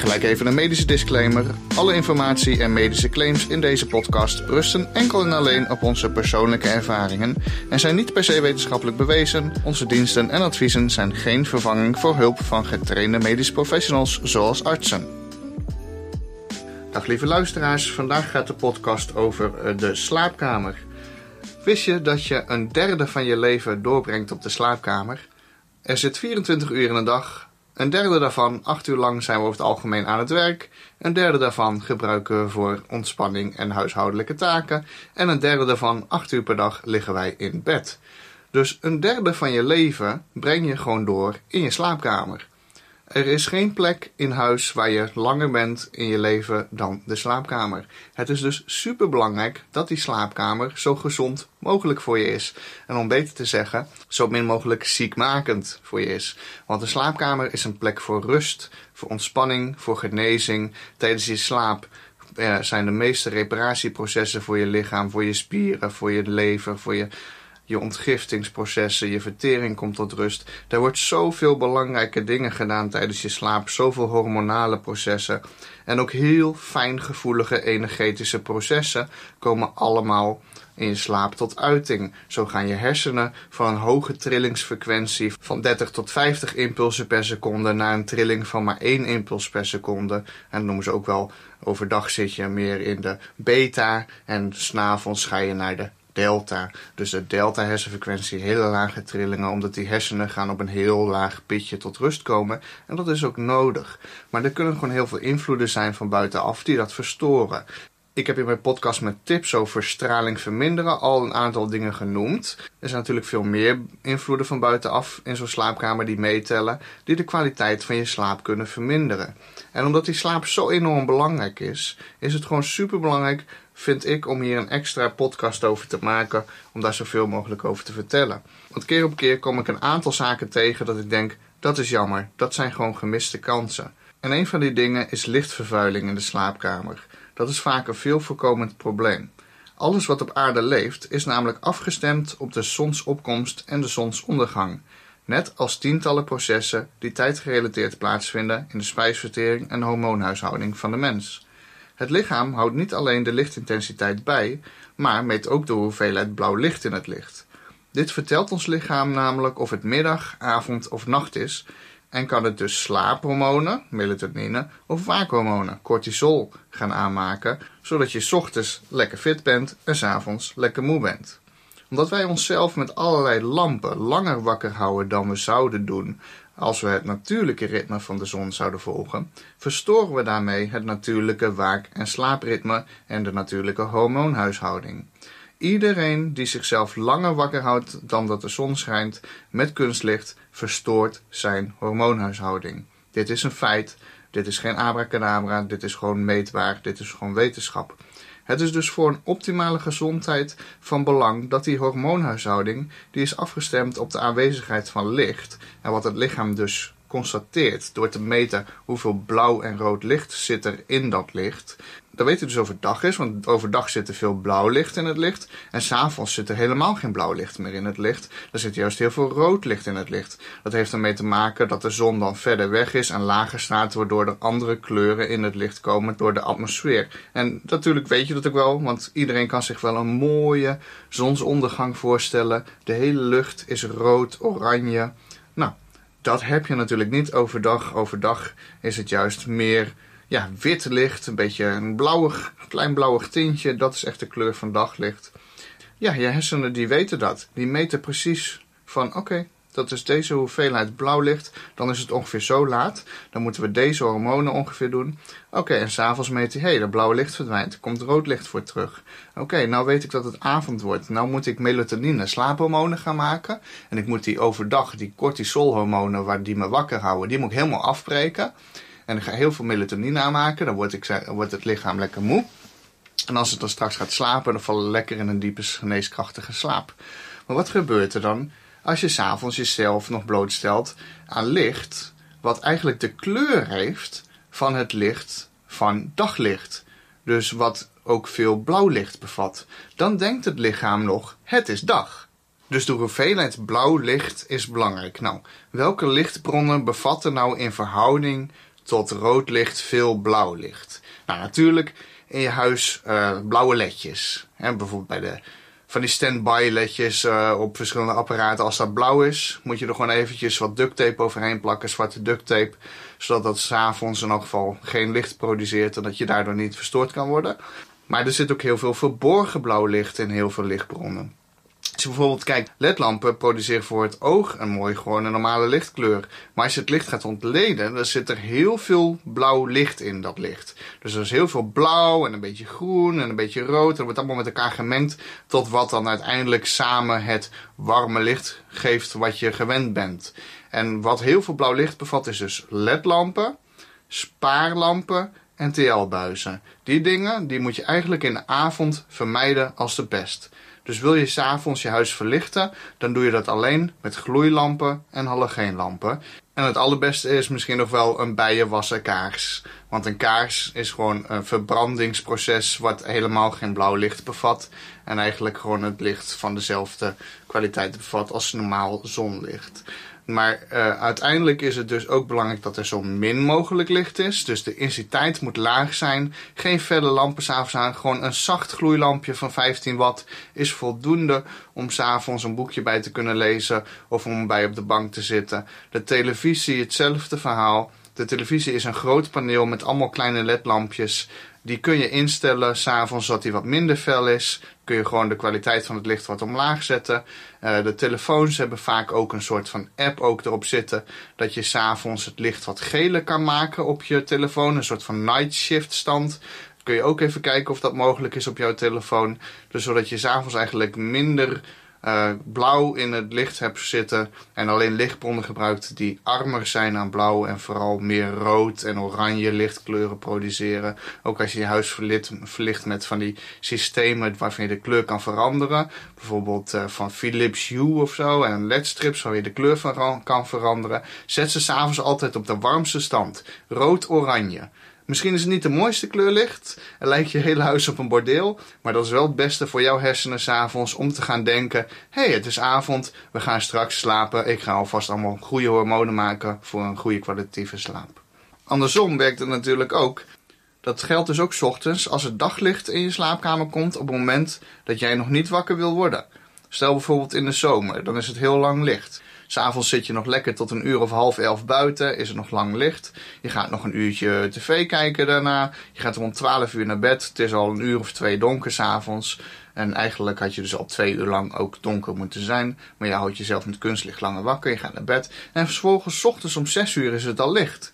Gelijk even een medische disclaimer. Alle informatie en medische claims in deze podcast rusten enkel en alleen op onze persoonlijke ervaringen en zijn niet per se wetenschappelijk bewezen. Onze diensten en adviezen zijn geen vervanging voor hulp van getrainde medische professionals zoals artsen. Dag lieve luisteraars, vandaag gaat de podcast over eh, de slaapkamer. Wist je dat je een derde van je leven doorbrengt op de slaapkamer? Er zit 24 uur in een dag, een derde daarvan, acht uur lang, zijn we over het algemeen aan het werk. Een derde daarvan gebruiken we voor ontspanning en huishoudelijke taken. En een derde daarvan, acht uur per dag, liggen wij in bed. Dus een derde van je leven breng je gewoon door in je slaapkamer. Er is geen plek in huis waar je langer bent in je leven dan de slaapkamer. Het is dus super belangrijk dat die slaapkamer zo gezond mogelijk voor je is. En om beter te zeggen, zo min mogelijk ziekmakend voor je is. Want de slaapkamer is een plek voor rust, voor ontspanning, voor genezing. Tijdens je slaap eh, zijn de meeste reparatieprocessen voor je lichaam, voor je spieren, voor je lever, voor je je ontgiftingsprocessen, je vertering komt tot rust. Er wordt zoveel belangrijke dingen gedaan tijdens je slaap, zoveel hormonale processen. En ook heel fijngevoelige energetische processen komen allemaal in je slaap tot uiting. Zo gaan je hersenen van een hoge trillingsfrequentie van 30 tot 50 impulsen per seconde naar een trilling van maar 1 impuls per seconde. En dat noemen ze ook wel overdag zit je meer in de beta en s'avonds ga je naar de delta. Dus de delta hersenfrequentie, hele lage trillingen, omdat die hersenen gaan op een heel laag pitje tot rust komen. En dat is ook nodig. Maar er kunnen gewoon heel veel invloeden zijn van buitenaf die dat verstoren. Ik heb in mijn podcast met tips over straling verminderen al een aantal dingen genoemd. Er zijn natuurlijk veel meer invloeden van buitenaf in zo'n slaapkamer die meetellen, die de kwaliteit van je slaap kunnen verminderen. En omdat die slaap zo enorm belangrijk is, is het gewoon super belangrijk vind ik om hier een extra podcast over te maken, om daar zoveel mogelijk over te vertellen. Want keer op keer kom ik een aantal zaken tegen dat ik denk, dat is jammer, dat zijn gewoon gemiste kansen. En een van die dingen is lichtvervuiling in de slaapkamer. Dat is vaak een veel voorkomend probleem. Alles wat op aarde leeft is namelijk afgestemd op de zonsopkomst en de zonsondergang. Net als tientallen processen die tijdgerelateerd plaatsvinden in de spijsvertering en hormoonhuishouding van de mens. Het lichaam houdt niet alleen de lichtintensiteit bij, maar meet ook de hoeveelheid blauw licht in het licht. Dit vertelt ons lichaam namelijk of het middag, avond of nacht is en kan het dus slaaphormonen, melatonine, of waakhormonen, cortisol, gaan aanmaken, zodat je ochtends lekker fit bent en s'avonds lekker moe bent. Omdat wij onszelf met allerlei lampen langer wakker houden dan we zouden doen, als we het natuurlijke ritme van de zon zouden volgen, verstoren we daarmee het natuurlijke waak- en slaapritme en de natuurlijke hormoonhuishouding. Iedereen die zichzelf langer wakker houdt dan dat de zon schijnt met kunstlicht, verstoort zijn hormoonhuishouding. Dit is een feit. Dit is geen abracadabra. Dit is gewoon meetbaar. Dit is gewoon wetenschap. Het is dus voor een optimale gezondheid van belang dat die hormoonhuishouding die is afgestemd op de aanwezigheid van licht en wat het lichaam dus constateert door te meten hoeveel blauw en rood licht zit er in dat licht. Dat weten we dus overdag is, want overdag zit er veel blauw licht in het licht. En s'avonds zit er helemaal geen blauw licht meer in het licht. Er zit juist heel veel rood licht in het licht. Dat heeft ermee te maken dat de zon dan verder weg is en lager staat, waardoor er andere kleuren in het licht komen door de atmosfeer. En natuurlijk weet je dat ook wel, want iedereen kan zich wel een mooie zonsondergang voorstellen. De hele lucht is rood, oranje. Nou, dat heb je natuurlijk niet overdag. Overdag is het juist meer ja, wit licht, een beetje een blauwig, klein blauwig tintje. Dat is echt de kleur van daglicht. Ja, je hersenen die weten dat. Die meten precies van oké, dat is deze hoeveelheid blauw licht. Dan is het ongeveer zo laat. Dan moeten we deze hormonen ongeveer doen. Oké, en s'avonds meet hij, hé, hey, dat blauwe licht verdwijnt. Er komt rood licht voor terug. Oké, nou weet ik dat het avond wordt. Nou moet ik melatonine, slaaphormonen gaan maken. En ik moet die overdag, die cortisolhormonen waar die me wakker houden, die moet ik helemaal afbreken. En dan ga heel veel melatonine aanmaken. Dan wordt, ik, wordt het lichaam lekker moe. En als het dan straks gaat slapen, dan vallen lekker in een diepe geneeskrachtige slaap. Maar wat gebeurt er dan als je s'avonds jezelf nog blootstelt aan licht, wat eigenlijk de kleur heeft van het licht van daglicht? Dus wat ook veel blauw licht bevat. Dan denkt het lichaam nog, het is dag. Dus de hoeveelheid blauw licht is belangrijk. Nou, welke lichtbronnen bevatten nou in verhouding tot rood licht veel blauw licht? Nou, natuurlijk in je huis uh, blauwe ledjes. Hè, bijvoorbeeld bij de van die standby ledjes uh, op verschillende apparaten. Als dat blauw is, moet je er gewoon eventjes wat duct tape overheen plakken, zwarte duct tape. Zodat dat s'avonds in elk geval geen licht produceert en dat je daardoor niet verstoord kan worden. Maar er zit ook heel veel verborgen blauw licht in heel veel lichtbronnen. Als je bijvoorbeeld kijkt, ledlampen produceren voor het oog een mooi gewoon normale lichtkleur. Maar als je het licht gaat ontleden, dan zit er heel veel blauw licht in dat licht. Dus er is heel veel blauw en een beetje groen en een beetje rood. En dat wordt allemaal met elkaar gemengd tot wat dan uiteindelijk samen het warme licht geeft wat je gewend bent. En wat heel veel blauw licht bevat is dus ledlampen, spaarlampen en TL-buizen. Die dingen die moet je eigenlijk in de avond vermijden als de pest. Dus wil je s'avonds je huis verlichten, dan doe je dat alleen met gloeilampen en halogeenlampen. En het allerbeste is misschien nog wel een bijenwassen kaars. Want een kaars is gewoon een verbrandingsproces wat helemaal geen blauw licht bevat. En eigenlijk gewoon het licht van dezelfde kwaliteit bevat als normaal zonlicht. Maar uh, uiteindelijk is het dus ook belangrijk dat er zo min mogelijk licht is. Dus de intensiteit moet laag zijn. Geen felle lampen s'avonds aan. Gewoon een zacht gloeilampje van 15 watt is voldoende om s'avonds een boekje bij te kunnen lezen. Of om bij op de bank te zitten. De televisie, hetzelfde verhaal. De televisie is een groot paneel met allemaal kleine ledlampjes. Die kun je instellen s'avonds zodat die wat minder fel is. Kun je gewoon de kwaliteit van het licht wat omlaag zetten. Uh, de telefoons hebben vaak ook een soort van app ook erop zitten. Dat je s'avonds het licht wat geler kan maken op je telefoon. Een soort van night shift stand. Kun je ook even kijken of dat mogelijk is op jouw telefoon. Dus zodat je s'avonds eigenlijk minder uh, blauw in het licht hebt zitten en alleen lichtbronnen gebruikt die armer zijn aan blauw en vooral meer rood en oranje lichtkleuren produceren. Ook als je je huis verlicht, met van die systemen waarvan je de kleur kan veranderen. Bijvoorbeeld uh, van Philips Hue of zo en ledstrips waar je de kleur van kan veranderen. Zet ze s'avonds altijd op de warmste stand. Rood-oranje. Misschien is het niet de mooiste kleurlicht en lijkt je hele huis op een bordeel, maar dat is wel het beste voor jouw hersenen s'avonds om te gaan denken: hé, hey, het is avond, we gaan straks slapen, ik ga alvast allemaal goede hormonen maken voor een goede kwalitatieve slaap. Andersom werkt het natuurlijk ook. Dat geldt dus ook ochtends als het daglicht in je slaapkamer komt op het moment dat jij nog niet wakker wil worden. Stel bijvoorbeeld in de zomer, dan is het heel lang licht. S'avonds zit je nog lekker tot een uur of half elf buiten. Is het nog lang licht. Je gaat nog een uurtje tv kijken daarna. Je gaat om 12 uur naar bed. Het is al een uur of twee donker s'avonds. En eigenlijk had je dus al twee uur lang ook donker moeten zijn. Maar je houdt jezelf met kunstlicht langer wakker. Je gaat naar bed. En vervolgens ochtends om 6 uur is het al licht.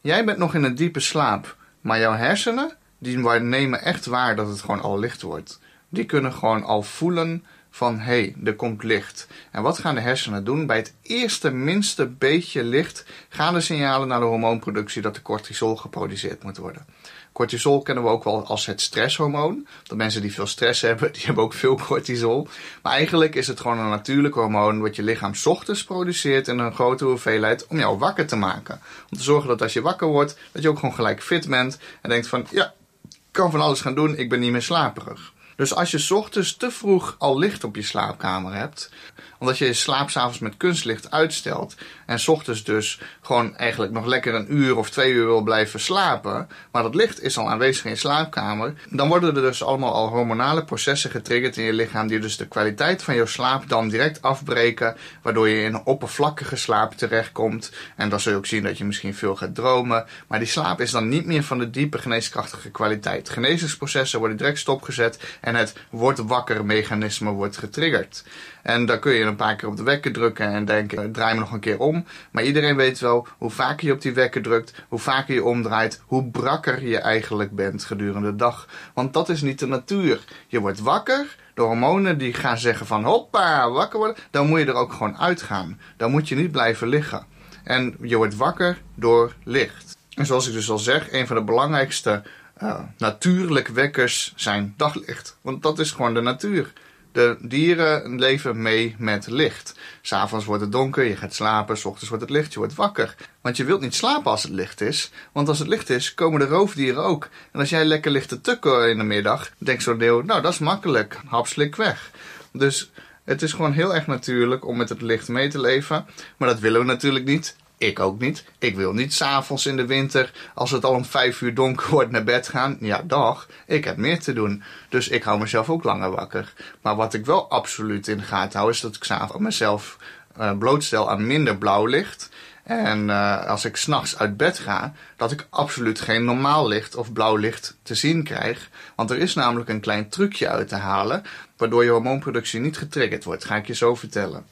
Jij bent nog in een diepe slaap. Maar jouw hersenen, die nemen echt waar dat het gewoon al licht wordt. Die kunnen gewoon al voelen van hé, hey, er komt licht. En wat gaan de hersenen doen? Bij het eerste minste beetje licht gaan de signalen naar de hormoonproductie dat de cortisol geproduceerd moet worden. Cortisol kennen we ook wel als het stresshormoon. De mensen die veel stress hebben, die hebben ook veel cortisol. Maar eigenlijk is het gewoon een natuurlijk hormoon wat je lichaam ochtends produceert in een grote hoeveelheid om jou wakker te maken. Om te zorgen dat als je wakker wordt, dat je ook gewoon gelijk fit bent en denkt van ja, ik kan van alles gaan doen, ik ben niet meer slaperig. Dus als je ochtends te vroeg al licht op je slaapkamer hebt, omdat je je slaap s'avonds met kunstlicht uitstelt en ochtends dus gewoon eigenlijk nog lekker een uur of twee uur wil blijven slapen, maar dat licht is al aanwezig in je slaapkamer, dan worden er dus allemaal al hormonale processen getriggerd in je lichaam die dus de kwaliteit van jouw slaap dan direct afbreken, waardoor je in een oppervlakkige slaap terechtkomt. En dan zul je ook zien dat je misschien veel gaat dromen, maar die slaap is dan niet meer van de diepe geneeskrachtige kwaliteit. Genezingsprocessen worden direct stopgezet en het wordt wakker mechanisme wordt getriggerd. En dan kun je een paar keer op de wekker drukken en denken, draai me nog een keer om. Maar iedereen weet wel, hoe vaker je op die wekker drukt, hoe vaker je omdraait, hoe brakker je eigenlijk bent gedurende de dag. Want dat is niet de natuur. Je wordt wakker, de hormonen die gaan zeggen van hoppa, wakker worden. Dan moet je er ook gewoon uitgaan. Dan moet je niet blijven liggen. En je wordt wakker door licht. En zoals ik dus al zeg, een van de belangrijkste uh, natuurlijke wekkers zijn daglicht. Want dat is gewoon de natuur. De dieren leven mee met licht. S'avonds wordt het donker, je gaat slapen, s ochtends wordt het licht, je wordt wakker. Want je wilt niet slapen als het licht is, want als het licht is, komen de roofdieren ook. En als jij lekker ligt te tukken in de middag, denkt zo'n deel, nou dat is makkelijk, hapslik weg. Dus het is gewoon heel erg natuurlijk om met het licht mee te leven. Maar dat willen we natuurlijk niet. Ik ook niet. Ik wil niet s'avonds in de winter, als het al om vijf uur donker wordt, naar bed gaan. Ja, dag. Ik heb meer te doen. Dus ik hou mezelf ook langer wakker. Maar wat ik wel absoluut in de gaten hou, is dat ik s'avonds mezelf uh, blootstel aan minder blauw licht. En uh, als ik s'nachts uit bed ga, dat ik absoluut geen normaal licht of blauw licht te zien krijg. Want er is namelijk een klein trucje uit te halen, waardoor je hormoonproductie niet getriggerd wordt. Ga ik je zo vertellen.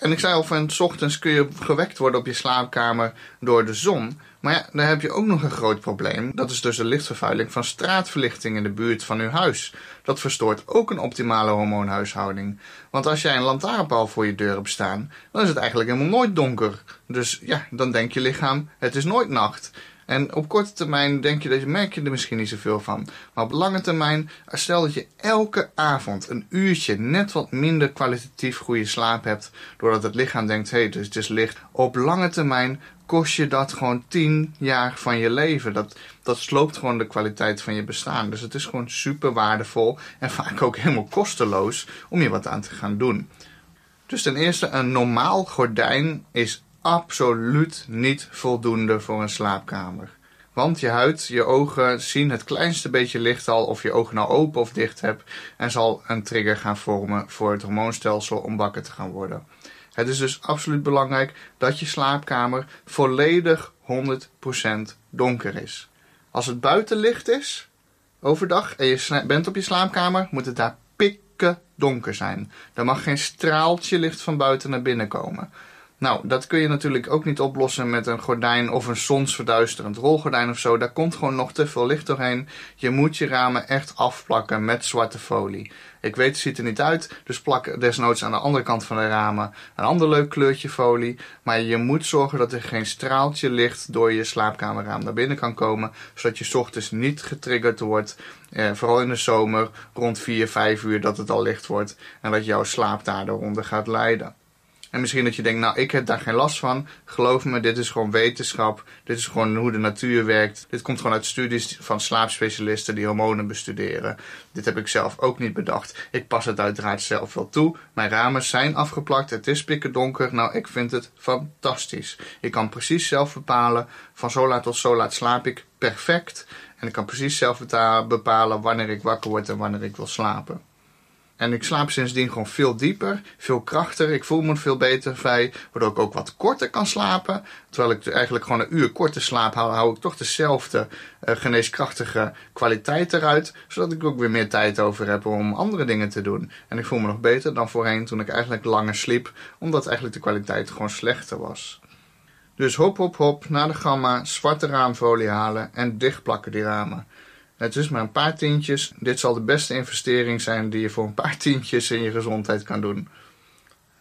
En ik zei al van, s ochtends kun je gewekt worden op je slaapkamer door de zon. Maar ja, dan heb je ook nog een groot probleem. Dat is dus de lichtvervuiling van straatverlichting in de buurt van uw huis. Dat verstoort ook een optimale hormoonhuishouding. Want als jij een lantaarnpaal voor je deur hebt staan, dan is het eigenlijk helemaal nooit donker. Dus ja, dan denkt je lichaam, het is nooit nacht. En op korte termijn denk je dat merk je er misschien niet zoveel van. Maar op lange termijn, stel dat je elke avond een uurtje net wat minder kwalitatief goede slaap hebt. Doordat het lichaam denkt, hé, hey, dus het is licht. Op lange termijn kost je dat gewoon tien jaar van je leven. Dat, dat sloopt gewoon de kwaliteit van je bestaan. Dus het is gewoon super waardevol en vaak ook helemaal kosteloos om je wat aan te gaan doen. Dus ten eerste, een normaal gordijn is absoluut niet voldoende voor een slaapkamer. Want je huid, je ogen zien het kleinste beetje licht al of je ogen nou open of dicht hebt en zal een trigger gaan vormen voor het hormoonstelsel om wakker te gaan worden. Het is dus absoluut belangrijk dat je slaapkamer volledig 100% donker is. Als het buiten licht is, overdag, en je bent op je slaapkamer, moet het daar pikken donker zijn. Er mag geen straaltje licht van buiten naar binnen komen. Nou, dat kun je natuurlijk ook niet oplossen met een gordijn of een zonsverduisterend rolgordijn of zo. Daar komt gewoon nog te veel licht doorheen. Je moet je ramen echt afplakken met zwarte folie. Ik weet, het ziet er niet uit, dus plak desnoods aan de andere kant van de ramen een ander leuk kleurtje folie. Maar je moet zorgen dat er geen straaltje licht door je slaapkamerraam naar binnen kan komen, zodat je ochtends niet getriggerd wordt. Eh, vooral in de zomer, rond 4, 5 uur, dat het al licht wordt en dat jouw slaap daardoor gaat lijden. En misschien dat je denkt, nou, ik heb daar geen last van. Geloof me, dit is gewoon wetenschap. Dit is gewoon hoe de natuur werkt. Dit komt gewoon uit studies van slaapspecialisten die hormonen bestuderen. Dit heb ik zelf ook niet bedacht. Ik pas het uiteraard zelf wel toe. Mijn ramen zijn afgeplakt. Het is pikken donker. Nou, ik vind het fantastisch. Ik kan precies zelf bepalen. Van zo laat tot zo laat slaap ik perfect. En ik kan precies zelf bepalen wanneer ik wakker word en wanneer ik wil slapen. En ik slaap sindsdien gewoon veel dieper, veel krachtiger. Ik voel me veel beter vrij, waardoor ik ook wat korter kan slapen. Terwijl ik eigenlijk gewoon een uur korter slaap hou, hou ik toch dezelfde uh, geneeskrachtige kwaliteit eruit. Zodat ik ook weer meer tijd over heb om andere dingen te doen. En ik voel me nog beter dan voorheen toen ik eigenlijk langer sliep, omdat eigenlijk de kwaliteit gewoon slechter was. Dus hop, hop, hop, naar de gamma, zwarte raamfolie halen en dichtplakken die ramen. Het is maar een paar tientjes. Dit zal de beste investering zijn die je voor een paar tientjes in je gezondheid kan doen.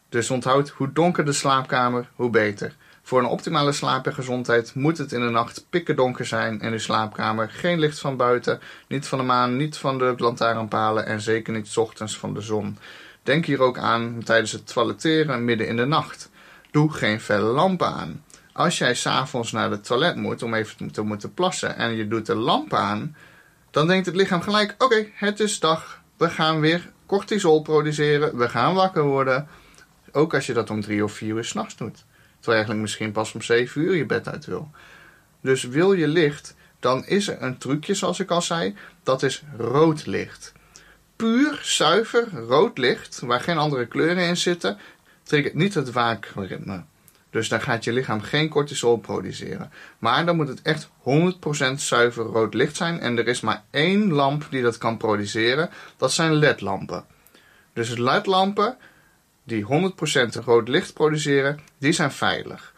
Dus onthoud, hoe donker de slaapkamer, hoe beter. Voor een optimale slaap en gezondheid moet het in de nacht pikken donker zijn in uw slaapkamer. Geen licht van buiten, niet van de maan, niet van de lantaarnpalen en zeker niet ochtends van de zon. Denk hier ook aan tijdens het toiletteren midden in de nacht. Doe geen felle lampen aan. Als jij s'avonds naar het toilet moet om even te moeten plassen en je doet de lamp aan, dan denkt het lichaam gelijk: oké, het is dag. We gaan weer cortisol produceren. We gaan wakker worden. Ook als je dat om drie of vier uur s'nachts doet. Terwijl je eigenlijk misschien pas om zeven uur je bed uit wil. Dus wil je licht, dan is er een trucje, zoals ik al zei. Dat is rood licht. Puur, zuiver rood licht, waar geen andere kleuren in zitten, triggert niet het waakritme. Dus dan gaat je lichaam geen cortisol produceren. Maar dan moet het echt 100% zuiver rood licht zijn. En er is maar één lamp die dat kan produceren. Dat zijn LED-lampen. Dus LED-lampen die 100% rood licht produceren, die zijn veilig.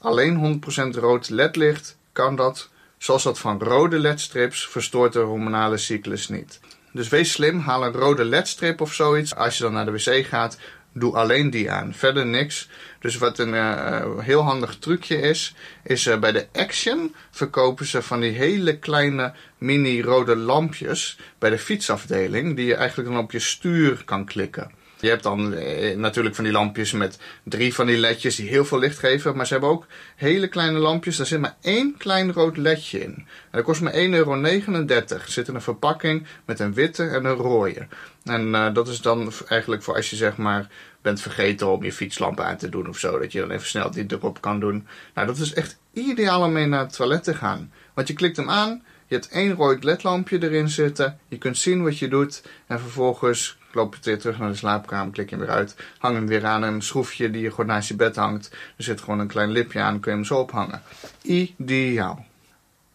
Alleen 100% rood LED-licht kan dat, zoals dat van rode LED-strips, verstoort de hormonale cyclus niet. Dus wees slim, haal een rode LED-strip of zoiets. Als je dan naar de wc gaat, doe alleen die aan. Verder niks. Dus wat een uh, heel handig trucje is, is uh, bij de Action verkopen ze van die hele kleine mini rode lampjes bij de fietsafdeling, die je eigenlijk dan op je stuur kan klikken. Je hebt dan eh, natuurlijk van die lampjes met drie van die ledjes die heel veel licht geven. Maar ze hebben ook hele kleine lampjes. Daar zit maar één klein rood ledje in. En dat kost maar 1,39 euro. Er zit in een verpakking met een witte en een rode. En uh, dat is dan eigenlijk voor als je zeg maar bent vergeten om je fietslamp aan te doen of zo. Dat je dan even snel die erop kan doen. Nou, dat is echt ideaal om mee naar het toilet te gaan. Want je klikt hem aan. Je hebt één rood ledlampje erin zitten. Je kunt zien wat je doet. En vervolgens loop je weer terug naar de slaapkamer, klik je hem weer uit. Hang hem weer aan een schroefje die je gewoon naast je bed hangt. Er zit gewoon een klein lipje aan, kun je hem zo ophangen. Ideaal.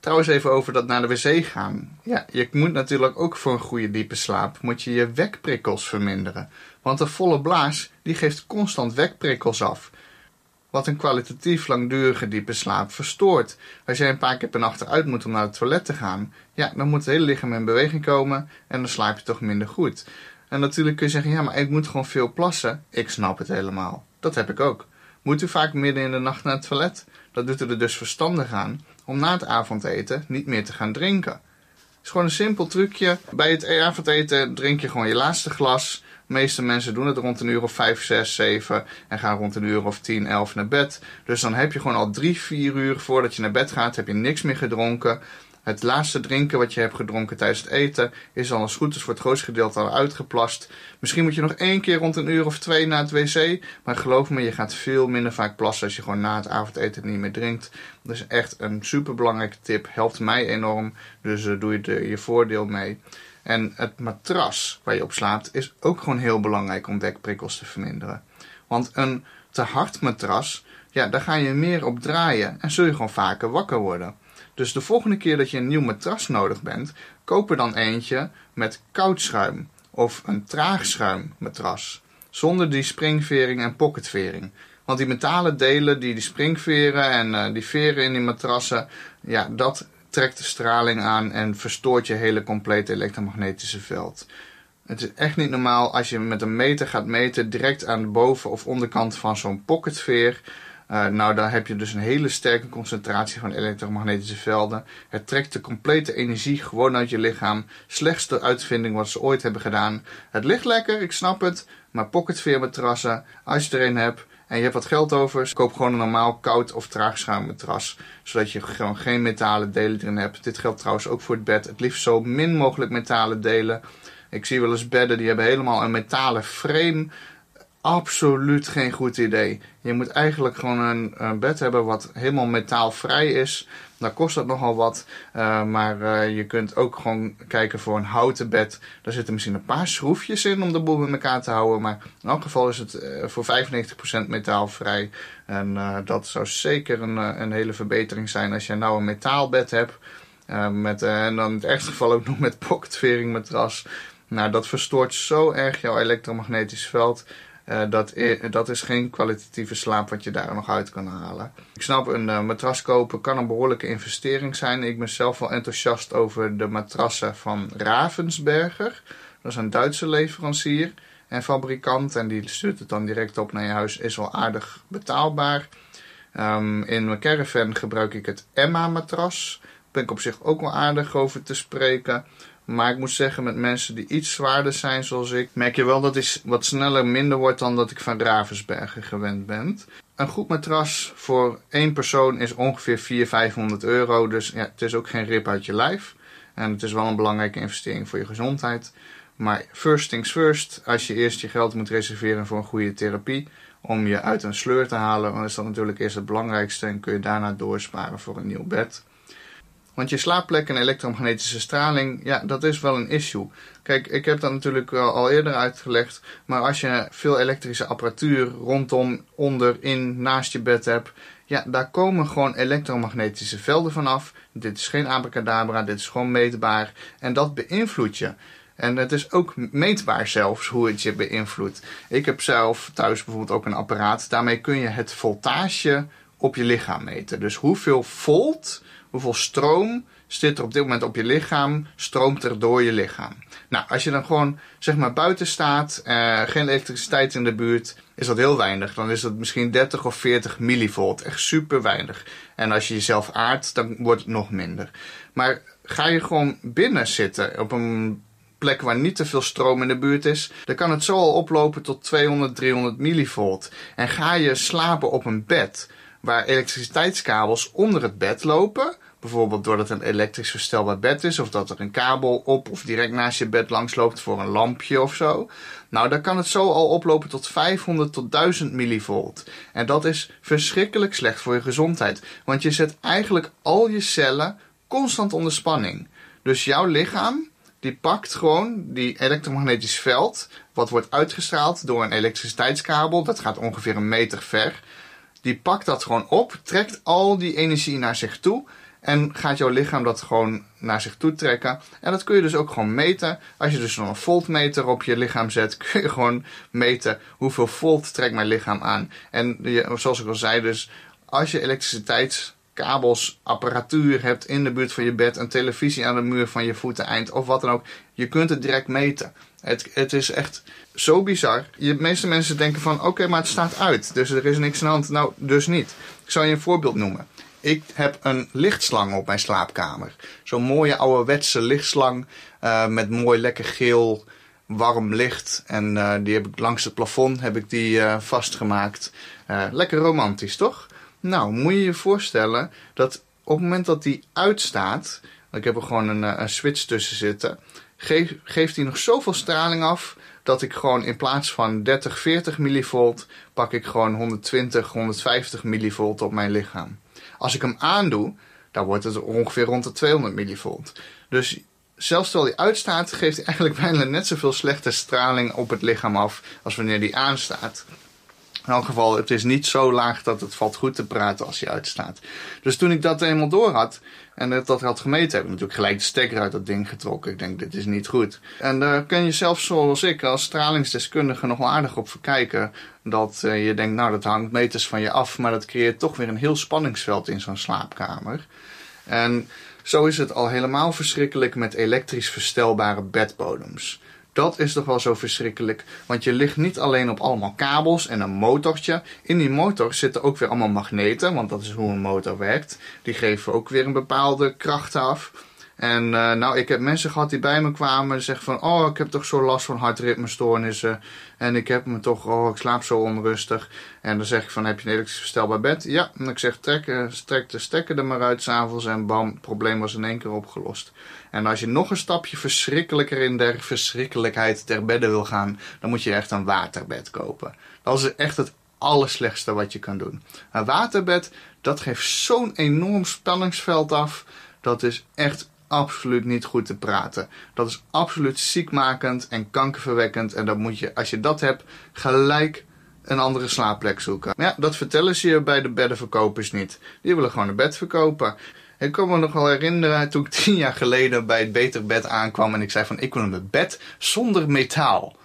Trouwens even over dat naar de wc gaan. Ja, je moet natuurlijk ook voor een goede diepe slaap moet je je wekprikkels verminderen. Want een volle blaas die geeft constant wekprikkels af. Wat een kwalitatief langdurige diepe slaap verstoort. Als jij een paar keer per nacht eruit moet om naar het toilet te gaan, ja, dan moet het hele lichaam in beweging komen en dan slaap je toch minder goed. En natuurlijk kun je zeggen, ja, maar ik moet gewoon veel plassen. Ik snap het helemaal. Dat heb ik ook. Moet u vaak midden in de nacht naar het toilet? Dat doet er dus verstandig aan om na het avondeten niet meer te gaan drinken. Het is gewoon een simpel trucje. Bij het avondeten drink je gewoon je laatste glas. De meeste mensen doen het rond een uur of 5, 6, 7 en gaan rond een uur of 10, 11 naar bed. Dus dan heb je gewoon al 3, 4 uur voordat je naar bed gaat, heb je niks meer gedronken. Het laatste drinken wat je hebt gedronken tijdens het eten is al als goed is voor het grootste gedeelte al uitgeplast. Misschien moet je nog één keer rond een uur of twee naar het wc. Maar geloof me, je gaat veel minder vaak plassen als je gewoon na het avondeten niet meer drinkt. Dat is echt een superbelangrijke tip. Helpt mij enorm. Dus uh, doe je er je voordeel mee. En het matras waar je op slaapt is ook gewoon heel belangrijk om dekprikkels te verminderen. Want een te hard matras, ja, daar ga je meer op draaien en zul je gewoon vaker wakker worden. Dus de volgende keer dat je een nieuw matras nodig bent, koop er dan eentje met koud schuim of een traagschuim matras. Zonder die springvering en pocketvering. Want die metalen delen, die, die springveren en uh, die veren in die matrassen, ja, dat trekt de straling aan en verstoort je hele complete elektromagnetische veld. Het is echt niet normaal als je met een meter gaat meten direct aan de boven- of onderkant van zo'n pocketveer uh, nou, daar heb je dus een hele sterke concentratie van elektromagnetische velden. Het trekt de complete energie gewoon uit je lichaam. Slechtste uitvinding wat ze ooit hebben gedaan. Het ligt lekker, ik snap het. Maar pocketveermatrassen, als je er een hebt en je hebt wat geld over, koop gewoon een normaal koud of traagschuimmatras. Zodat je gewoon geen metalen delen erin hebt. Dit geldt trouwens ook voor het bed. Het liefst zo min mogelijk metalen delen. Ik zie wel eens bedden die hebben helemaal een metalen frame absoluut geen goed idee. Je moet eigenlijk gewoon een, bed hebben wat helemaal metaalvrij is. Dan kost dat nogal wat. Uh, maar uh, je kunt ook gewoon kijken voor een houten bed. Daar zitten misschien een paar schroefjes in om de boel met elkaar te houden. Maar in elk geval is het uh, voor 95% metaalvrij. En dat zou zeker een, een hele verbetering zijn als je nou een metaalbed hebt. met, en dan in het ergste geval ook nog met pocketvering matras. Nou, dat verstoort zo erg jouw elektromagnetisch veld. Uh, dat, dat is geen kwalitatieve slaap wat je daar nog uit kan halen. Ik snap, een uh, matras kopen kan een behoorlijke investering zijn. Ik ben zelf wel enthousiast over de matrassen van Ravensberger. Dat is een Duitse leverancier en fabrikant. En die stuurt het dan direct op naar je huis. Is wel aardig betaalbaar. Um, in mijn caravan gebruik ik het Emma matras. Daar ben ik op zich ook wel aardig over te spreken. Maar ik moet zeggen, met mensen die iets zwaarder zijn zoals ik, merk je wel dat het wat sneller minder wordt dan dat ik van Ravensbergen gewend ben. Een goed matras voor één persoon is ongeveer 400, 500 euro. Dus ja, het is ook geen rip uit je lijf. En het is wel een belangrijke investering voor je gezondheid. Maar first things first, als je eerst je geld moet reserveren voor een goede therapie, om je uit een sleur te halen, dan is dat natuurlijk eerst het belangrijkste en kun je daarna doorsparen voor een nieuw bed. Want je slaapplek en elektromagnetische straling, ja, dat is wel een issue. Kijk, ik heb dat natuurlijk al eerder uitgelegd. Maar als je veel elektrische apparatuur rondom, onder, in, naast je bed hebt. Ja, daar komen gewoon elektromagnetische velden vanaf. Dit is geen abracadabra, dit is gewoon meetbaar. En dat beïnvloedt je. En het is ook meetbaar zelfs hoe het je beïnvloedt. Ik heb zelf thuis bijvoorbeeld ook een apparaat. Daarmee kun je het voltage op je lichaam meten. Dus hoeveel volt hoeveel stroom zit er op dit moment op je lichaam, stroomt er door je lichaam. Nou, als je dan gewoon zeg maar buiten staat, uh, geen elektriciteit in de buurt, is dat heel weinig. Dan is dat misschien 30 of 40 millivolt. Echt super weinig. En als je jezelf aardt, dan wordt het nog minder. Maar ga je gewoon binnen zitten op een plek waar niet te veel stroom in de buurt is, dan kan het zo al oplopen tot 200, 300 millivolt. En ga je slapen op een bed waar elektriciteitskabels onder het bed lopen, bijvoorbeeld doordat het een elektrisch verstelbaar bed is, of dat er een kabel op of direct naast je bed langs loopt voor een lampje of zo. Nou, dan kan het zo al oplopen tot 500 tot 1000 millivolt. En dat is verschrikkelijk slecht voor je gezondheid, want je zet eigenlijk al je cellen constant onder spanning. Dus jouw lichaam die pakt gewoon die elektromagnetisch veld, wat wordt uitgestraald door een elektriciteitskabel, dat gaat ongeveer een meter ver. Die pakt dat gewoon op, trekt al die energie naar zich toe en gaat jouw lichaam dat gewoon naar zich toe trekken. En dat kun je dus ook gewoon meten. Als je dus een voltmeter op je lichaam zet, kun je gewoon meten hoeveel volt trekt mijn lichaam aan. En zoals ik al zei, dus als je elektriciteits kabels, apparatuur hebt in de buurt van je bed, een televisie aan de muur van je voeteneind of wat dan ook. Je kunt het direct meten. Het, het is echt zo bizar. De meeste mensen denken van oké, maar het staat uit. Dus er is niks aan de hand. Nou, dus niet. Ik zal je een voorbeeld noemen. Ik heb een lichtslang op mijn slaapkamer. Zo'n mooie ouderwetse lichtslang uh, met mooi lekker geel warm licht. En uh, die heb ik langs het plafond heb ik die, uh, vastgemaakt. lekker romantisch, toch? Nou, moet je je voorstellen dat op het moment dat die uitstaat, ik heb er gewoon een, eh, switch tussen zitten, geef, geeft hij nog zoveel straling af dat ik gewoon in plaats van 30, 40 millivolt pak ik gewoon 120, 150 millivolt op mijn lichaam. Als ik hem aandoe, dan wordt het ongeveer rond de 200 millivolt. Dus zelfs terwijl hij uitstaat, geeft hij eigenlijk bijna net zoveel slechte straling op het lichaam af als wanneer die aanstaat. In elk geval, het is niet zo laag dat het valt goed te praten als je uitstaat. Dus toen ik dat eenmaal door had en dat, dat had gemeten, heb ik natuurlijk gelijk de stekker uit dat ding getrokken. Ik denk, dit is niet goed. En daar kun je zelf zoals ik als stralingsdeskundige nog wel aardig op verkijken. Dat uh, je denkt, nou dat hangt meters van je af, maar dat creëert toch weer een heel spanningsveld in zo'n slaapkamer. En zo is het al helemaal verschrikkelijk met elektrisch verstelbare bedbodems. Dat is toch wel zo verschrikkelijk. Want je ligt niet alleen op allemaal kabels en een motortje. In die motor zitten ook weer allemaal magneten. Want dat is hoe een motor werkt. Die geven ook weer een bepaalde kracht af. En uh, nou, ik heb mensen gehad die bij me kwamen en zeggen van... Oh, ik heb toch zo last van hartritmestoornissen. En ik heb me toch... Oh, ik slaap zo onrustig. En dan zeg ik van, heb je een elektrisch verstelbaar bed? Ja. En ik zeg, trek, uh, trek de stekker er maar uit s'avonds. En bam, het probleem was in één keer opgelost. En als je nog een stapje verschrikkelijker in der verschrikkelijkheid ter bedden wil gaan... dan moet je echt een waterbed kopen. Dat is echt het allerslechtste wat je kan doen. Een waterbed, dat geeft zo'n enorm spanningsveld af... Dat is echt absoluut niet goed te praten. Dat is absoluut ziekmakend en kankerverwekkend. En dan moet je, als je dat hebt, gelijk een andere slaapplek zoeken. Maar ja, dat vertellen ze je bij de beddenverkopers niet. Die willen gewoon een bed verkopen. Ik kan me nog wel herinneren toen ik tien jaar geleden bij het Beter Bed aankwam en ik zei van ik wil een bed zonder metaal.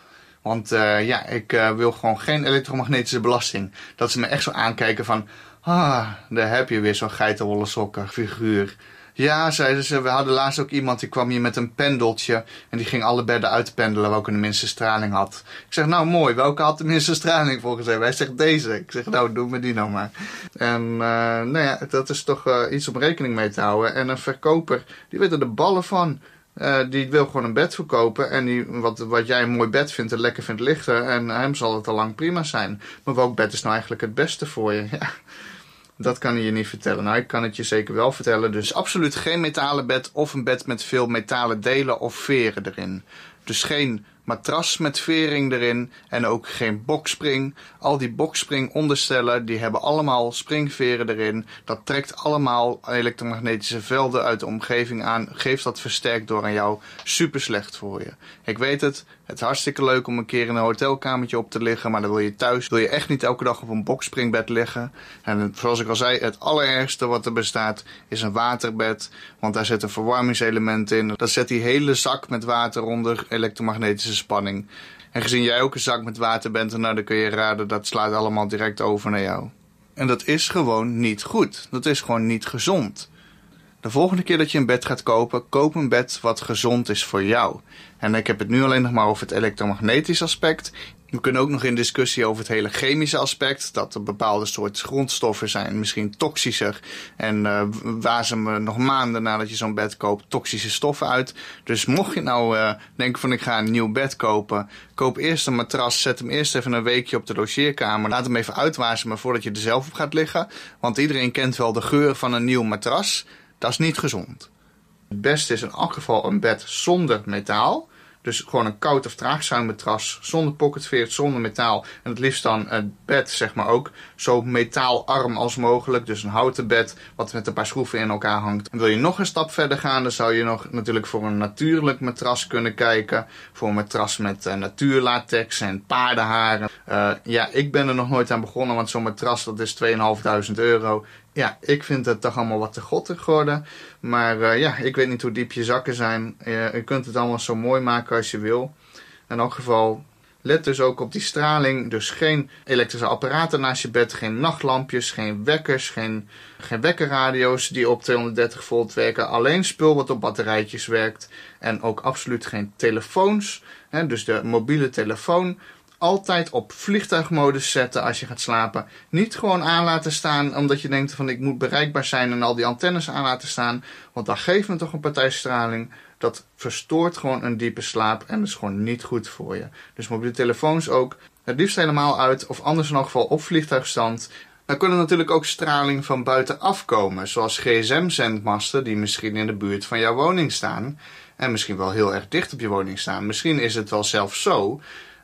Want uh, ja, ik uh, wil gewoon geen elektromagnetische belasting. Dat ze me echt zo aankijken van, ah, daar heb je weer zo'n geitenwolle sokken figuur. Ja, zeiden ze. We hadden laatst ook iemand die kwam hier met een pendeltje. En die ging alle bedden uitpendelen welke de minste straling had. Ik zeg, nou mooi, welke had de minste straling volgens hem? Hij zegt deze. Ik zeg, nou doe me die nou maar. En uh, nou ja, dat is toch uh, iets om rekening mee te houden. En een verkoper, die weet er de ballen van. Uh, die wil gewoon een bed verkopen. En die, wat, wat jij een mooi bed vindt en lekker vindt lichten. En hem zal het al lang prima zijn. Maar welk bed is nou eigenlijk het beste voor je? Ja. Dat kan hij je niet vertellen. Nou, ik kan het je zeker wel vertellen. Dus absoluut geen metalen bed of een bed met veel metalen delen of veren erin. Dus geen matras met vering erin en ook geen bokspring. Al die bokspring onderstellen, die hebben allemaal springveren erin. Dat trekt allemaal elektromagnetische velden uit de omgeving aan. Geeft dat versterkt door aan jou. Super slecht voor je. Ik weet het, het is hartstikke leuk om een keer in een hotelkamertje op te liggen, maar dan wil je thuis, wil je echt niet elke dag op een bokspringbed liggen. En zoals ik al zei, het allerergste wat er bestaat is een waterbed, want daar zit een verwarmingselement in. Daar zet die hele zak met water onder elektromagnetische spanning. En gezien jij ook een zak met water bent, nou, dan kun je raden, dat slaat allemaal direct over naar jou. En dat is gewoon niet goed. Dat is gewoon niet gezond. De volgende keer dat je een bed gaat kopen, koop een bed wat gezond is voor jou. En ik heb het nu alleen nog maar over het elektromagnetisch aspect. We kunnen ook nog in discussie over het hele chemische aspect. Dat er bepaalde soorten grondstoffen zijn, misschien toxischer. En uh, waar ze me nog maanden nadat je zo'n bed koopt toxische stoffen uit. Dus mocht je nou uh, denken van ik ga een nieuw bed kopen. Koop eerst een matras, zet hem eerst even een weekje op de logeerkamer. Laat hem even uitwasemen voordat je er zelf op gaat liggen. Want iedereen kent wel de geur van een nieuw matras. Dat is niet gezond. Het beste is in elk geval een bed zonder metaal. Dus gewoon een koud of traagzuimmatras zonder pocketveert, zonder metaal. En het liefst dan het bed, zeg maar ook, zo metaalarm als mogelijk. Dus een houten bed wat met een paar schroeven in elkaar hangt. En wil je nog een stap verder gaan, dan zou je nog natuurlijk voor een natuurlijk matras kunnen kijken. Voor een matras met uh, natuurlatex en paardenharen. Uh, ja, ik ben er nog nooit aan begonnen, want zo'n matras dat is 2.500 euro ja, ik vind het toch allemaal wat te gottig geworden. Maar uh, ja, ik weet niet hoe diep je zakken zijn. Uh, je kunt het allemaal zo mooi maken als je wil. In elk geval, let dus ook op die straling. Dus geen elektrische apparaten naast je bed, geen nachtlampjes, geen wekkers, geen, geen wekkerradio's die op 230 volt werken. Alleen spul wat op batterijtjes werkt. En ook absoluut geen telefoons. Hè, dus de mobiele telefoon altijd op vliegtuigmodus zetten als je gaat slapen. Niet gewoon aan laten staan omdat je denkt van ik moet bereikbaar zijn en al die antennes aan laten staan. Want dan geeft me toch een partijstraling. Dat verstoort gewoon een diepe slaap en is gewoon niet goed voor je. Dus mobiele telefoons ook. Het liefst helemaal uit of anders in elk geval op vliegtuigstand. Dan kunnen natuurlijk ook straling van buitenaf komen, zoals gsm-zendmasten die misschien in de buurt van jouw woning staan. En misschien wel heel erg dicht op je woning staan. Misschien is het wel zelfs zo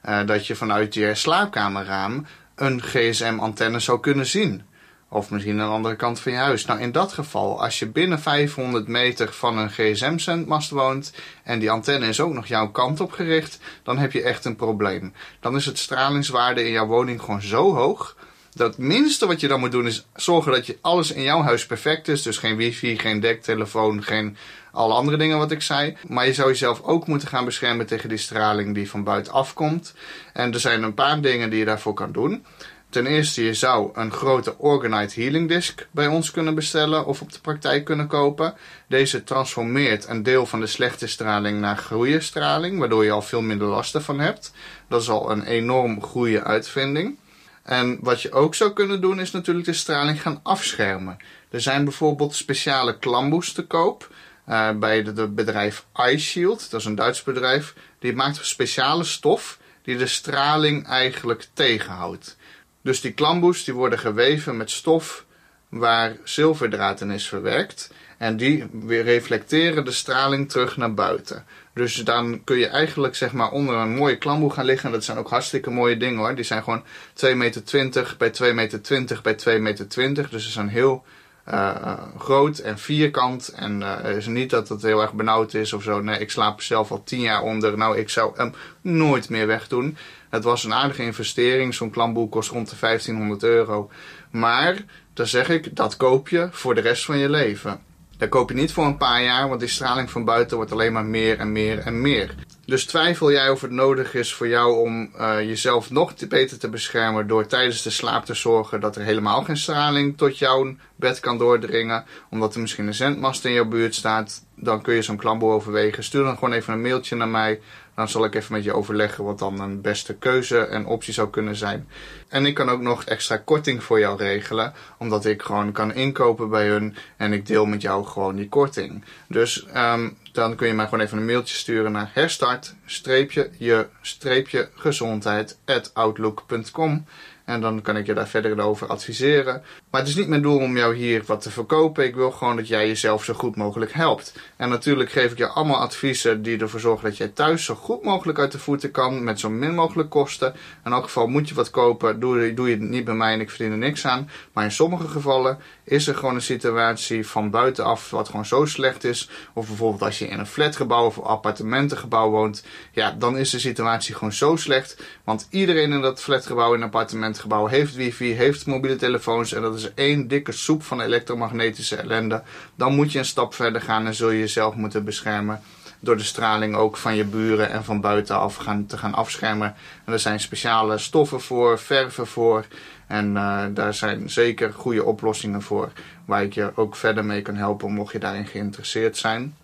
uh, dat je vanuit je slaapkamerraam een gsm-antenne zou kunnen zien. Of misschien aan de andere kant van je huis. Nou, in dat geval, als je binnen 500 meter van een gsm-zendmast woont en die antenne is ook nog jouw kant op gericht, dan heb je echt een probleem. Dan is het stralingswaarde in jouw woning gewoon zo hoog. Dat het minste wat je dan moet doen is zorgen dat je alles in jouw huis perfect is. Dus geen wifi, geen dektelefoon, geen alle andere dingen wat ik zei. Maar je zou jezelf ook moeten gaan beschermen tegen die straling die van buitenaf komt. En er zijn een paar dingen die je daarvoor kan doen. Ten eerste, je zou een grote Organite Healing Disc bij ons kunnen bestellen of op de praktijk kunnen kopen. Deze transformeert een deel van de slechte straling naar goede straling, waardoor je al veel minder last ervan hebt. Dat is al een enorm goede uitvinding. En wat je ook zou kunnen doen, is natuurlijk de straling gaan afschermen. Er zijn bijvoorbeeld speciale klamboes te koop. Uh, bij het bedrijf iShield, dat is een Duits bedrijf, die maakt een speciale stof die de straling eigenlijk tegenhoudt. Dus die klamboes die worden geweven met stof waar zilverdraad in is verwerkt. En die weer reflecteren de straling terug naar buiten. Dus dan kun je eigenlijk zeg maar onder een mooie klamboe gaan liggen. Dat zijn ook hartstikke mooie dingen hoor. Die zijn gewoon 2,20 meter bij 2,20 meter bij 2,20 meter. Dus ze zijn heel uh, groot en vierkant. En uh, is niet dat het heel erg benauwd is of zo. Nee, ik slaap zelf al tien jaar onder. Nou, ik zou hem nooit meer wegdoen. Het was een aardige investering. Zo'n klamboe kost rond de 1500 euro. Maar, dan zeg ik, dat koop je voor de rest van je leven. Dat koop je niet voor een paar jaar, want die straling van buiten wordt alleen maar meer en meer en meer. Dus twijfel jij of het nodig is voor jou om uh, jezelf nog beter te beschermen door tijdens de slaap te zorgen dat er helemaal geen straling tot jouw bed kan doordringen, omdat er misschien een zendmast in jouw buurt staat, dan kun je zo'n klamboe overwegen. Stuur dan gewoon even een mailtje naar mij. Dan zal ik even met je overleggen wat dan een beste keuze en optie zou kunnen zijn. En ik kan ook nog extra korting voor jou regelen, omdat ik gewoon kan inkopen bij hun en ik deel met jou gewoon die korting. Dus um, dan kun je mij gewoon even een mailtje sturen naar herstart-je-gezondheid@outlook.com. En dan kan ik je daar verder over adviseren. Maar het is niet mijn doel om jou hier wat te verkopen. Ik wil gewoon dat jij jezelf zo goed mogelijk helpt. En natuurlijk geef ik je allemaal adviezen die ervoor zorgen dat jij thuis zo goed mogelijk uit de voeten kan. Met zo min mogelijk kosten. In elk geval moet je wat kopen. Doe, doe je het niet bij mij en ik verdien er niks aan. Maar in sommige gevallen is er gewoon een situatie van buitenaf wat gewoon zo slecht is. Of bijvoorbeeld als je in een flatgebouw of appartementengebouw woont. Ja, dan is de situatie gewoon zo slecht. Want iedereen in dat flatgebouw en appartementgebouw heeft wifi, heeft mobiele telefoons. En dat is één dikke soep van elektromagnetische ellende. Dan moet je een stap verder gaan en zul je jezelf moeten beschermen. door de straling ook van je buren en van buitenaf gaan, te gaan afschermen. En er zijn speciale stoffen voor, verven voor. En uh, daar zijn zeker goede oplossingen voor, waar ik je ook verder mee kan helpen, mocht je daarin geïnteresseerd zijn.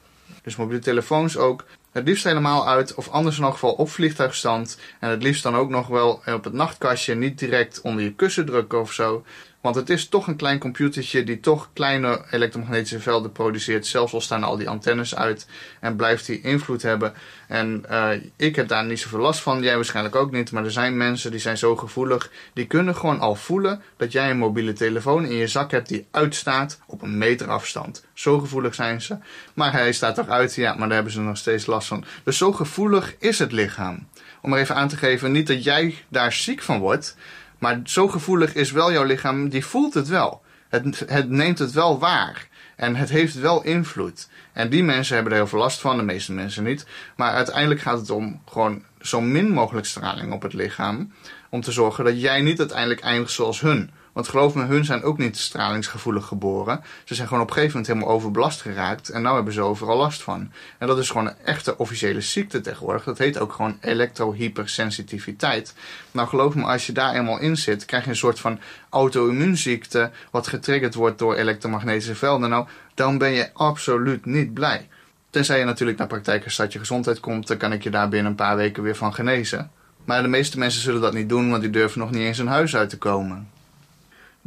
Dus mobiele telefoons ook. Het liefst helemaal uit, of anders in elk geval op vliegtuigstand. En het liefst dan ook nog wel op het nachtkastje, niet direct onder je kussen drukken of zo. Want het is toch een klein computertje die toch kleine elektromagnetische velden produceert. Zelfs al staan al die antennes uit en blijft die invloed hebben. En uh, ik heb daar niet zoveel last van, jij waarschijnlijk ook niet. Maar er zijn mensen die zijn zo gevoelig. Die kunnen gewoon al voelen dat jij een mobiele telefoon in je zak hebt die uitstaat op een meter afstand. Zo gevoelig zijn ze. Maar hij staat toch uit, ja, maar daar hebben ze nog steeds last van. Dus zo gevoelig is het lichaam. Om er even aan te geven, niet dat jij daar ziek van wordt. Maar zo gevoelig is wel jouw lichaam, die voelt het wel. Het, het neemt het wel waar. En het heeft wel invloed. En die mensen hebben er heel veel last van, de meeste mensen niet. Maar uiteindelijk gaat het om gewoon zo min mogelijk straling op het lichaam. Om te zorgen dat jij niet uiteindelijk eindigt zoals hun. Want geloof me, hun zijn ook niet stralingsgevoelig geboren. Ze zijn gewoon op een gegeven moment helemaal overbelast geraakt. En nu hebben ze overal last van. En dat is gewoon een echte officiële ziekte tegenwoordig. Dat heet ook gewoon elektrohypersensitiviteit. Nou geloof me, als je daar eenmaal in zit, krijg je een soort van auto-immuunziekte. Wat getriggerd wordt door elektromagnetische velden. Nou, dan ben je absoluut niet blij. Tenzij je natuurlijk naar praktijk je gezondheid komt, dan kan ik je daar binnen een paar weken weer van genezen. Maar de meeste mensen zullen dat niet doen, want die durven nog niet eens hun huis uit te komen.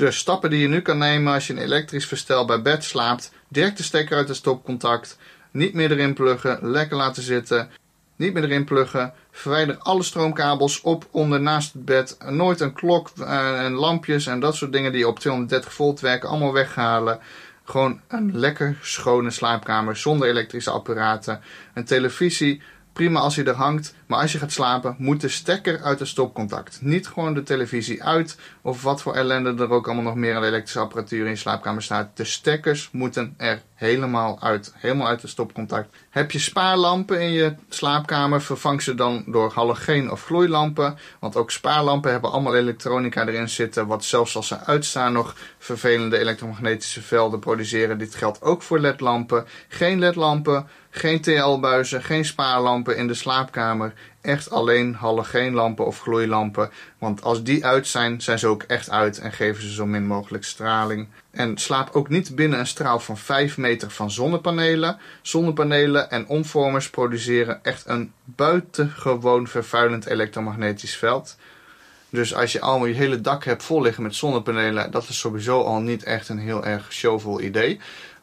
Dus stappen die je nu kan nemen als je een elektrisch verstelbaar bed slaapt. Direct de stekker uit het stopcontact. Niet meer erin pluggen. Lekker laten zitten. Niet meer erin pluggen. Verwijder alle stroomkabels op, onder, naast het bed. Nooit een klok uh, en lampjes en dat soort dingen die op 230 volt werken. Allemaal weghalen. Gewoon een lekker schone slaapkamer zonder elektrische apparaten. Een televisie Prima als hij er hangt, maar als je gaat slapen, moet de stekker uit het stopcontact. Niet gewoon de televisie uit of wat voor ellende er ook allemaal nog meer aan elektrische apparatuur in je slaapkamer staat. De stekkers moeten er helemaal uit. Helemaal uit het stopcontact. Heb je spaarlampen in je slaapkamer, vervang ze dan door halogeen of gloeilampen. Want ook spaarlampen hebben allemaal elektronica erin zitten, wat zelfs als ze uitstaan nog vervelende elektromagnetische velden produceren. Dit geldt ook voor ledlampen. Geen ledlampen geen TL-buizen, geen spaarlampen in de slaapkamer. Echt alleen halogeenlampen of gloeilampen. Want als die uit zijn, zijn ze ook echt uit en geven ze zo min mogelijk straling. En slaap ook niet binnen een straal van 5 meter van zonnepanelen. Zonnepanelen en omvormers produceren echt een buitengewoon vervuilend elektromagnetisch veld. Dus als je allemaal je hele dak hebt vol liggen met zonnepanelen, dat is sowieso al niet echt een heel erg showvol idee.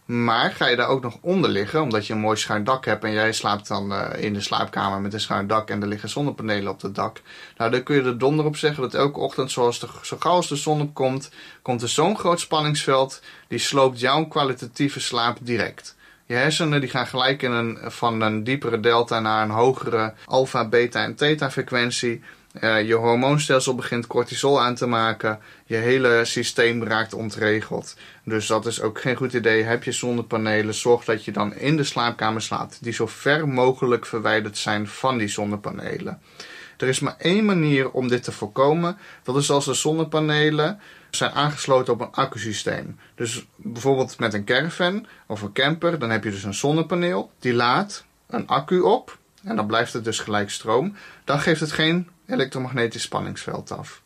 Maar ga je daar ook nog onder liggen, omdat je een mooi schuin dak hebt en jij slaapt dan uh, in de slaapkamer met een schuin dak en er liggen zonnepanelen op het dak. Nou, dan kun je er donder op zeggen dat elke ochtend, zoals de, zo gauw als de zon opkomt, komt er zo'n groot spanningsveld, die sloopt jouw kwalitatieve slaap direct. Je hersenen die gaan gelijk in een, van een diepere delta naar een hogere alfa, beta en theta frequentie. Uh, je hormoonstelsel begint cortisol aan te maken. Je hele systeem raakt ontregeld. Dus dat is ook geen goed idee. Heb je zonnepanelen, zorg dat je dan in de slaapkamer slaapt. Die zo ver mogelijk verwijderd zijn van die zonnepanelen. Er is maar één manier om dit te voorkomen. Dat is als de zonnepanelen zijn aangesloten op een accusysteem. Dus bijvoorbeeld met een caravan of een camper, dan heb je dus een zonnepaneel. Die laat een accu op en dan blijft het dus gelijk stroom. Dan geeft het geen elektromagnetisch spanningsveld af.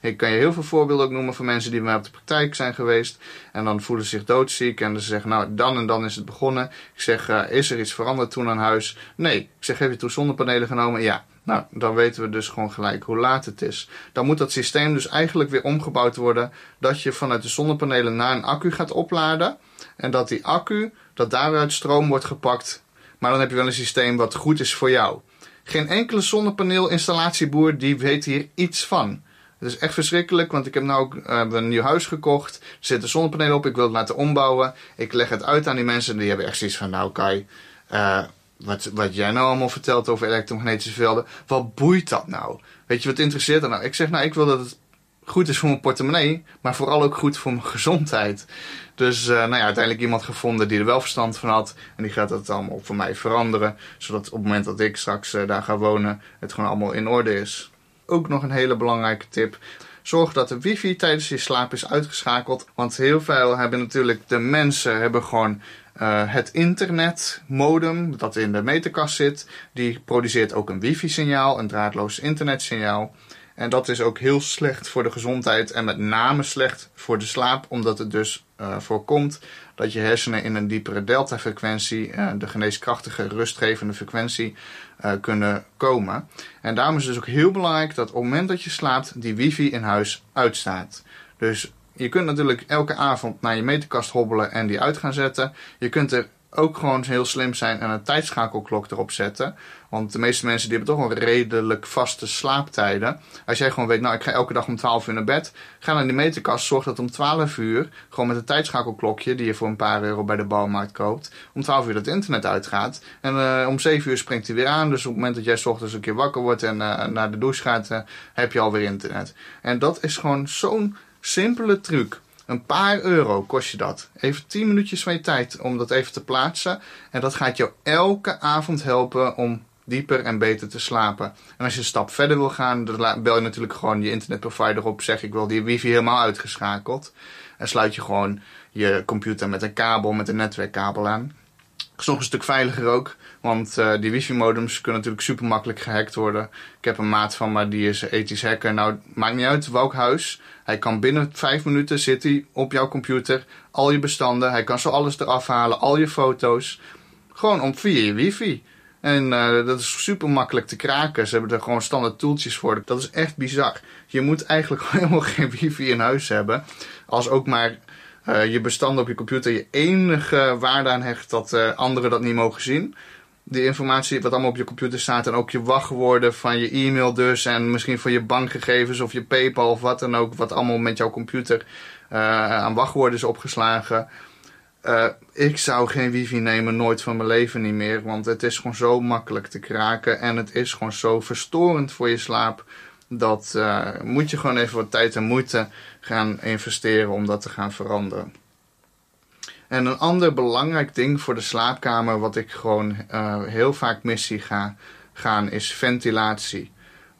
Ik kan je heel veel voorbeelden ook noemen van mensen die bij mij op de praktijk zijn geweest. En dan voelen ze zich doodziek. En ze zeggen, nou, dan en dan is het begonnen. Ik zeg, uh, is er iets veranderd toen aan huis? Nee. Ik zeg, heb je toen zonnepanelen genomen? Ja. Nou, dan weten we dus gewoon gelijk hoe laat het is. Dan moet dat systeem dus eigenlijk weer omgebouwd worden. Dat je vanuit de zonnepanelen naar een accu gaat opladen. En dat die accu, dat daaruit stroom wordt gepakt. Maar dan heb je wel een systeem wat goed is voor jou. Geen enkele zonnepaneelinstalatieboer die weet hier iets van. Het is echt verschrikkelijk, want ik heb nu uh, een nieuw huis gekocht. Er zitten zonnepanelen op, ik wil het laten ombouwen. Ik leg het uit aan die mensen die hebben echt zoiets van, nou Kai, uh, wat, wat jij nou allemaal vertelt over elektromagnetische velden, wat boeit dat nou? Weet je, wat interesseert dat nou? Ik zeg, nou, ik wil dat het goed is voor mijn portemonnee, maar vooral ook goed voor mijn gezondheid. Dus uh, nou ja, uiteindelijk iemand gevonden die er wel verstand van had. En die gaat dat allemaal voor mij veranderen. Zodat op het moment dat ik straks uh, daar ga wonen, het gewoon allemaal in orde is. Ook nog een hele belangrijke tip. Zorg dat de wifi tijdens je slaap is uitgeschakeld. Want heel veel hebben natuurlijk de mensen hebben gewoon Uh, het internetmodem dat in de meterkast zit, die produceert ook een wifi-signaal, een draadloos internetsignaal. En dat is ook heel slecht voor de gezondheid en met name slecht voor de slaap, omdat het dus uh, voorkomt dat je hersenen in een diepere delta-frequentie, uh, de geneeskrachtige, rustgevende frequentie, uh, kunnen komen. En daarom is het dus ook heel belangrijk dat op het moment dat je slaapt, die wifi in huis uitstaat. Dus je kunt natuurlijk elke avond naar je meterkast hobbelen en die uit gaan zetten. Je kunt er ook gewoon heel slim zijn en een tijdschakelklok erop zetten. Want de meeste mensen die hebben toch wel redelijk vaste slaaptijden. Als jij gewoon weet, nou ik ga elke dag om 12 uur naar bed. Ga naar die meterkast, zorg dat om 12 uur, gewoon met een tijdschakelklokje die je voor een paar euro bij de bouwmarkt koopt. Om 12 uur dat internet uitgaat. En uh, om 7 uur springt hij weer aan. Dus op het moment dat jij s ochtends een keer wakker wordt en uh, naar de douche gaat, uh, heb je alweer internet. En dat is gewoon zo'n simpele truc. Een paar euro kost je dat. Even 10 minuutjes van je tijd om dat even te plaatsen. En dat gaat jou elke avond helpen om dieper en beter te slapen. En als je een stap verder wil gaan, dan bel je natuurlijk gewoon je internetprovider op. Zeg ik wil die wifi helemaal uitgeschakeld. En sluit je gewoon je computer met een kabel, met een netwerkkabel aan. is nog een stuk veiliger ook. Want uh, die wifi-modems kunnen natuurlijk super makkelijk gehackt worden. Ik heb een maat van me, die is ethisch hacker. Nou, maakt niet uit welk huis. Hij kan binnen vijf minuten zit hij op jouw computer. Al je bestanden. Hij kan zo alles eraf halen. Al je foto's. Gewoon om via je wifi. En uh, dat is super makkelijk te kraken. Ze hebben er gewoon standaard toeltjes voor. Dat is echt bizar. Je moet eigenlijk helemaal geen wifi in huis hebben. Als ook maar uh, je bestanden op je computer je enige waarde aan hecht dat uh, anderen dat niet mogen zien die informatie wat allemaal op je computer staat en ook je wachtwoorden van je e-mail dus en misschien van je bankgegevens of je PayPal of wat dan ook, wat allemaal met jouw computer aan wachtwoorden is opgeslagen. Uh, ik zou geen wifi nemen, nooit van mijn leven niet meer, want het is gewoon zo makkelijk te kraken en het is gewoon zo verstorend voor je slaap. Dat uh, moet je gewoon even wat tijd en moeite gaan investeren om dat te gaan veranderen. En een ander belangrijk ding voor de slaapkamer, wat ik gewoon uh, heel vaak mis zie ga, gaan, is ventilatie.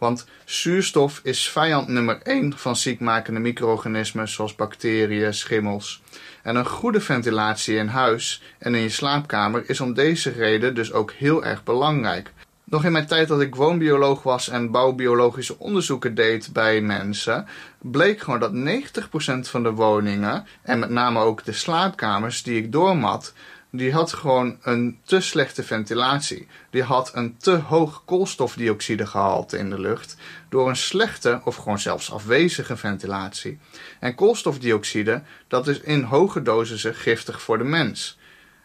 Want zuurstof is vijand nummer 1 van ziekmakende micro-organismen zoals bacteriën, schimmels. En een goede ventilatie in huis en in je slaapkamer is om deze reden dus ook heel erg belangrijk. Nog in mijn tijd dat ik woonbioloog was en bouwbiologische onderzoeken deed bij mensen, bleek gewoon dat 90% van de woningen, en met name ook de slaapkamers die ik doormat, die had gewoon een te slechte ventilatie. Die had een te hoog koolstofdioxidegehalte in de lucht door een slechte of gewoon zelfs afwezige ventilatie. En koolstofdioxide, dat is in hoge dosissen giftig voor de mens.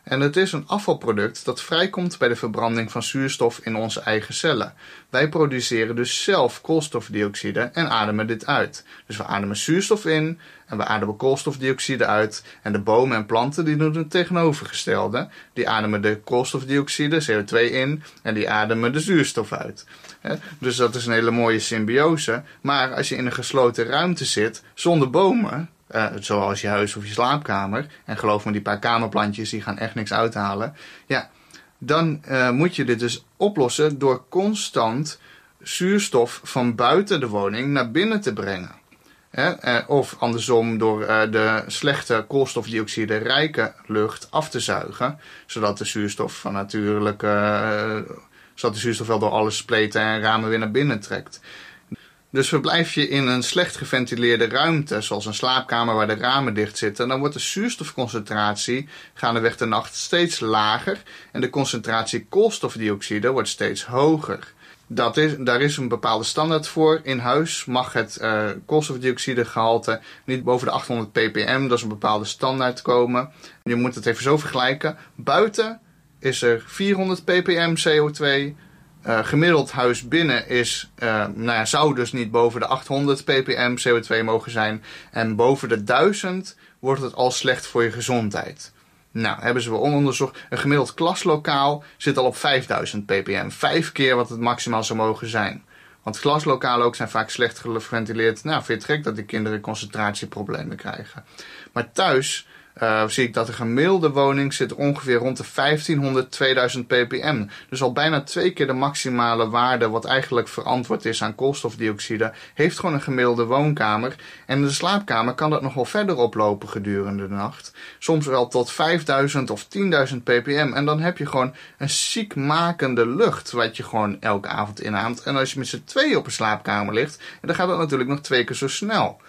En het is een afvalproduct dat vrijkomt bij de verbranding van zuurstof in onze eigen cellen. Wij produceren dus zelf koolstofdioxide en ademen dit uit. Dus we ademen zuurstof in en we ademen koolstofdioxide uit. En de bomen en planten die doen het tegenovergestelde. Die ademen de koolstofdioxide, CO2 in en die ademen de zuurstof uit. Dus dat is een hele mooie symbiose. Maar als je in een gesloten ruimte zit zonder bomen, uh, zoals je huis of je slaapkamer. En geloof me, die paar kamerplantjes die gaan echt niks uithalen. Ja, dan uh, moet je dit dus oplossen door constant zuurstof van buiten de woning naar binnen te brengen. Uh, of andersom door de slechte koolstofdioxide rijke lucht af te zuigen. Zodat de zuurstof van zodat de zuurstof wel door alle spleten en ramen weer naar binnen trekt. Dus verblijf je in een slecht geventileerde ruimte, zoals een slaapkamer waar de ramen dicht zitten, dan wordt de zuurstofconcentratie gaandeweg de nacht steeds lager en de concentratie koolstofdioxide wordt steeds hoger. Dat is, daar is een bepaalde standaard voor. In huis mag het uh, koolstofdioxidegehalte niet boven de 800 ppm, dat is een bepaalde standaard komen. Je moet het even zo vergelijken. Buiten is er 400 ppm CO2, uh, gemiddeld huis binnen is, uh, nou ja, zou dus niet boven de 800 ppm CO2 mogen zijn. En boven de 1000 wordt het al slecht voor je gezondheid. Nou, hebben ze wel onderzocht. Een gemiddeld klaslokaal zit al op 5000 ppm. Vijf keer wat het maximaal zou mogen zijn. Want klaslokalen ook zijn vaak slecht geventileerd. Nou, vind je het gek dat die kinderen concentratieproblemen krijgen. Maar thuis uh, zie ik dat de gemiddelde woning zit ongeveer rond de 1500, 2000 ppm. Dus al bijna twee keer de maximale waarde wat eigenlijk verantwoord is aan koolstofdioxide, heeft gewoon een gemiddelde woonkamer. En de slaapkamer kan dat nog wel verder oplopen gedurende de nacht. Soms wel tot 5000 of 10.000 ppm. En dan heb je gewoon een ziekmakende lucht wat je gewoon elke avond inhaamt. En als je met z'n tweeën op een slaapkamer ligt, dan gaat dat natuurlijk nog twee keer zo snel.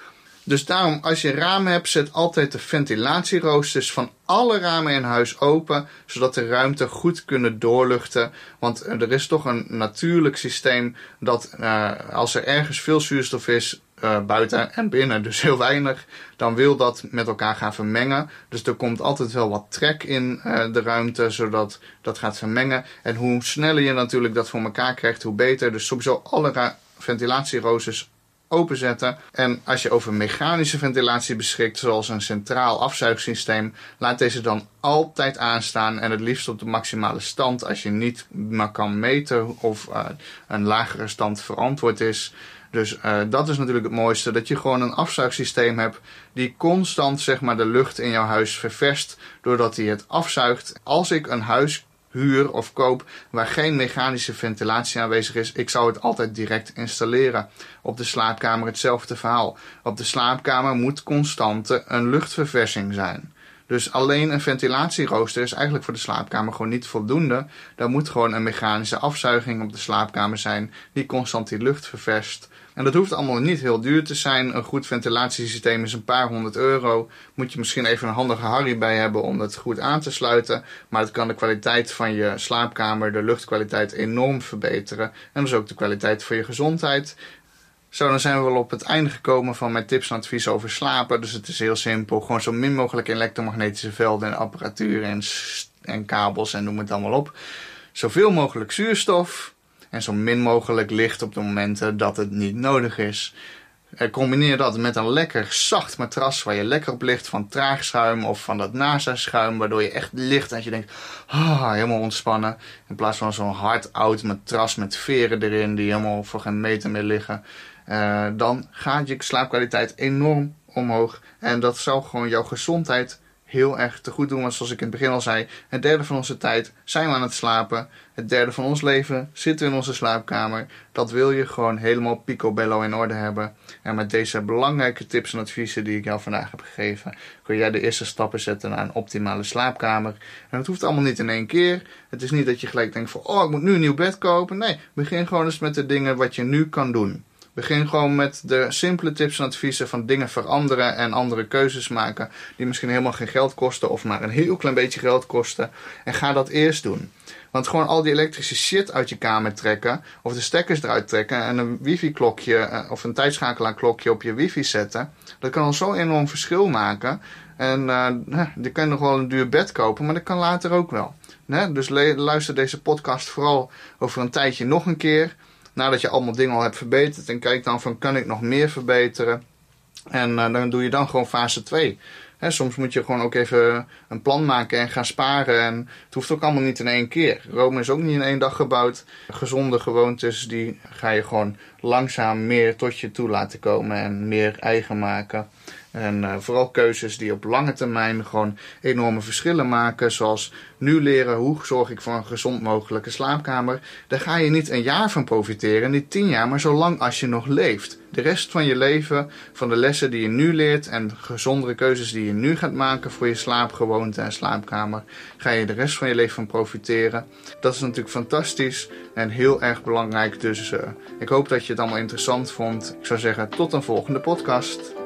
Dus daarom, als je ramen hebt, zet altijd de ventilatieroosters van alle ramen in huis open, zodat de ruimte goed kunnen doorluchten. Want er is toch een natuurlijk systeem dat uh, als er ergens veel zuurstof is, uh, buiten en binnen, dus heel weinig, dan wil dat met elkaar gaan vermengen. Dus er komt altijd wel wat trek in de ruimte, zodat dat gaat vermengen. En hoe sneller je natuurlijk dat voor elkaar krijgt, hoe beter. Dus sowieso alle ventilatieroosters openzetten. En als je over mechanische ventilatie beschikt, zoals een centraal afzuigsysteem, laat deze dan altijd aanstaan en het liefst op de maximale stand als je niet maar kan meten of uh, een lagere stand verantwoord is. Dus uh, dat is natuurlijk het mooiste, dat je gewoon een afzuigsysteem hebt die constant zeg maar de lucht in jouw huis ververst, doordat hij het afzuigt. Als ik een huis huur of koop waar geen mechanische ventilatie aanwezig is, ik zou het altijd direct installeren. Op de slaapkamer hetzelfde verhaal. Op de slaapkamer moet constante een luchtverversing zijn. Dus alleen een ventilatierooster is eigenlijk voor de slaapkamer gewoon niet voldoende. Daar moet gewoon een mechanische afzuiging op de slaapkamer zijn die constant die lucht ververst. En dat hoeft allemaal niet heel duur te zijn. Een goed ventilatiesysteem is een paar honderd euro. Moet je misschien even een handige Harry bij hebben om dat goed aan te sluiten. Maar het kan de kwaliteit van je slaapkamer, de luchtkwaliteit enorm verbeteren. En dus ook de kwaliteit van je gezondheid. Zo, dan zijn we wel op het einde gekomen van mijn tips en advies over slapen. Dus het is heel simpel. Gewoon zo min mogelijk elektromagnetische velden en apparatuur en, en kabels en noem het allemaal op. Zoveel mogelijk zuurstof. En zo min mogelijk licht op de momenten dat het niet nodig is. Eh, combineer dat met een lekker zacht matras waar je lekker op ligt van traagschuim of van dat NASA-schuim, waardoor je echt ligt en je denkt, ah, helemaal ontspannen. In plaats van zo'n hard oud matras met veren erin die helemaal voor geen meter meer liggen. Uh, dan gaat je slaapkwaliteit enorm omhoog. En dat zal gewoon jouw gezondheid heel erg te goed doen. Want zoals ik in het begin al zei, het derde van onze tijd zijn we aan het slapen. Het derde van ons leven zitten we in onze slaapkamer. Dat wil je gewoon helemaal picobello in orde hebben. En met deze belangrijke tips en adviezen die ik jou vandaag heb gegeven, kun jij de eerste stappen zetten naar een optimale slaapkamer. En het hoeft allemaal niet in één keer. Het is niet dat je gelijk denkt van, oh, ik moet nu een nieuw bed kopen. Nee, begin gewoon eens met de dingen wat je nu kan doen. Begin gewoon met de simpele tips en adviezen van dingen veranderen en andere keuzes maken die misschien helemaal geen geld kosten of maar een heel klein beetje geld kosten. En ga dat eerst doen. Want gewoon al die elektrische shit uit je kamer trekken, of de stekkers eruit trekken en een wifi-klokje eh, of een tijdschakelaarklokje op je wifi zetten, dat kan al zo'n enorm verschil maken. En uh, je kan nog wel een duur bed kopen, maar dat kan later ook wel. Dus luister deze podcast vooral over een tijdje nog een keer nadat je allemaal dingen al hebt verbeterd. En kijk dan van kan ik nog meer verbeteren. En uh, dan doe je dan gewoon fase 2. soms moet je gewoon ook even een plan maken en gaan sparen. En het hoeft ook allemaal niet in één keer. Rome is ook niet in één dag gebouwd. Gezonde gewoontes, die ga je gewoon langzaam meer tot je toe laten komen en meer eigen maken. En uh, vooral keuzes die op lange termijn gewoon enorme verschillen maken. Zoals nu leren hoe zorg ik voor een gezond mogelijke slaapkamer. Daar ga je niet een jaar van profiteren, niet tien jaar, maar zo lang als je nog leeft. De rest van je leven, van de lessen die je nu leert en gezondere keuzes die je nu gaat maken voor je slaapgewoonte en slaapkamer, ga je de rest van je leven van profiteren. Dat is natuurlijk fantastisch en heel erg belangrijk. Dus uh, ik hoop dat je het allemaal interessant vond. Ik zou zeggen, tot een volgende podcast.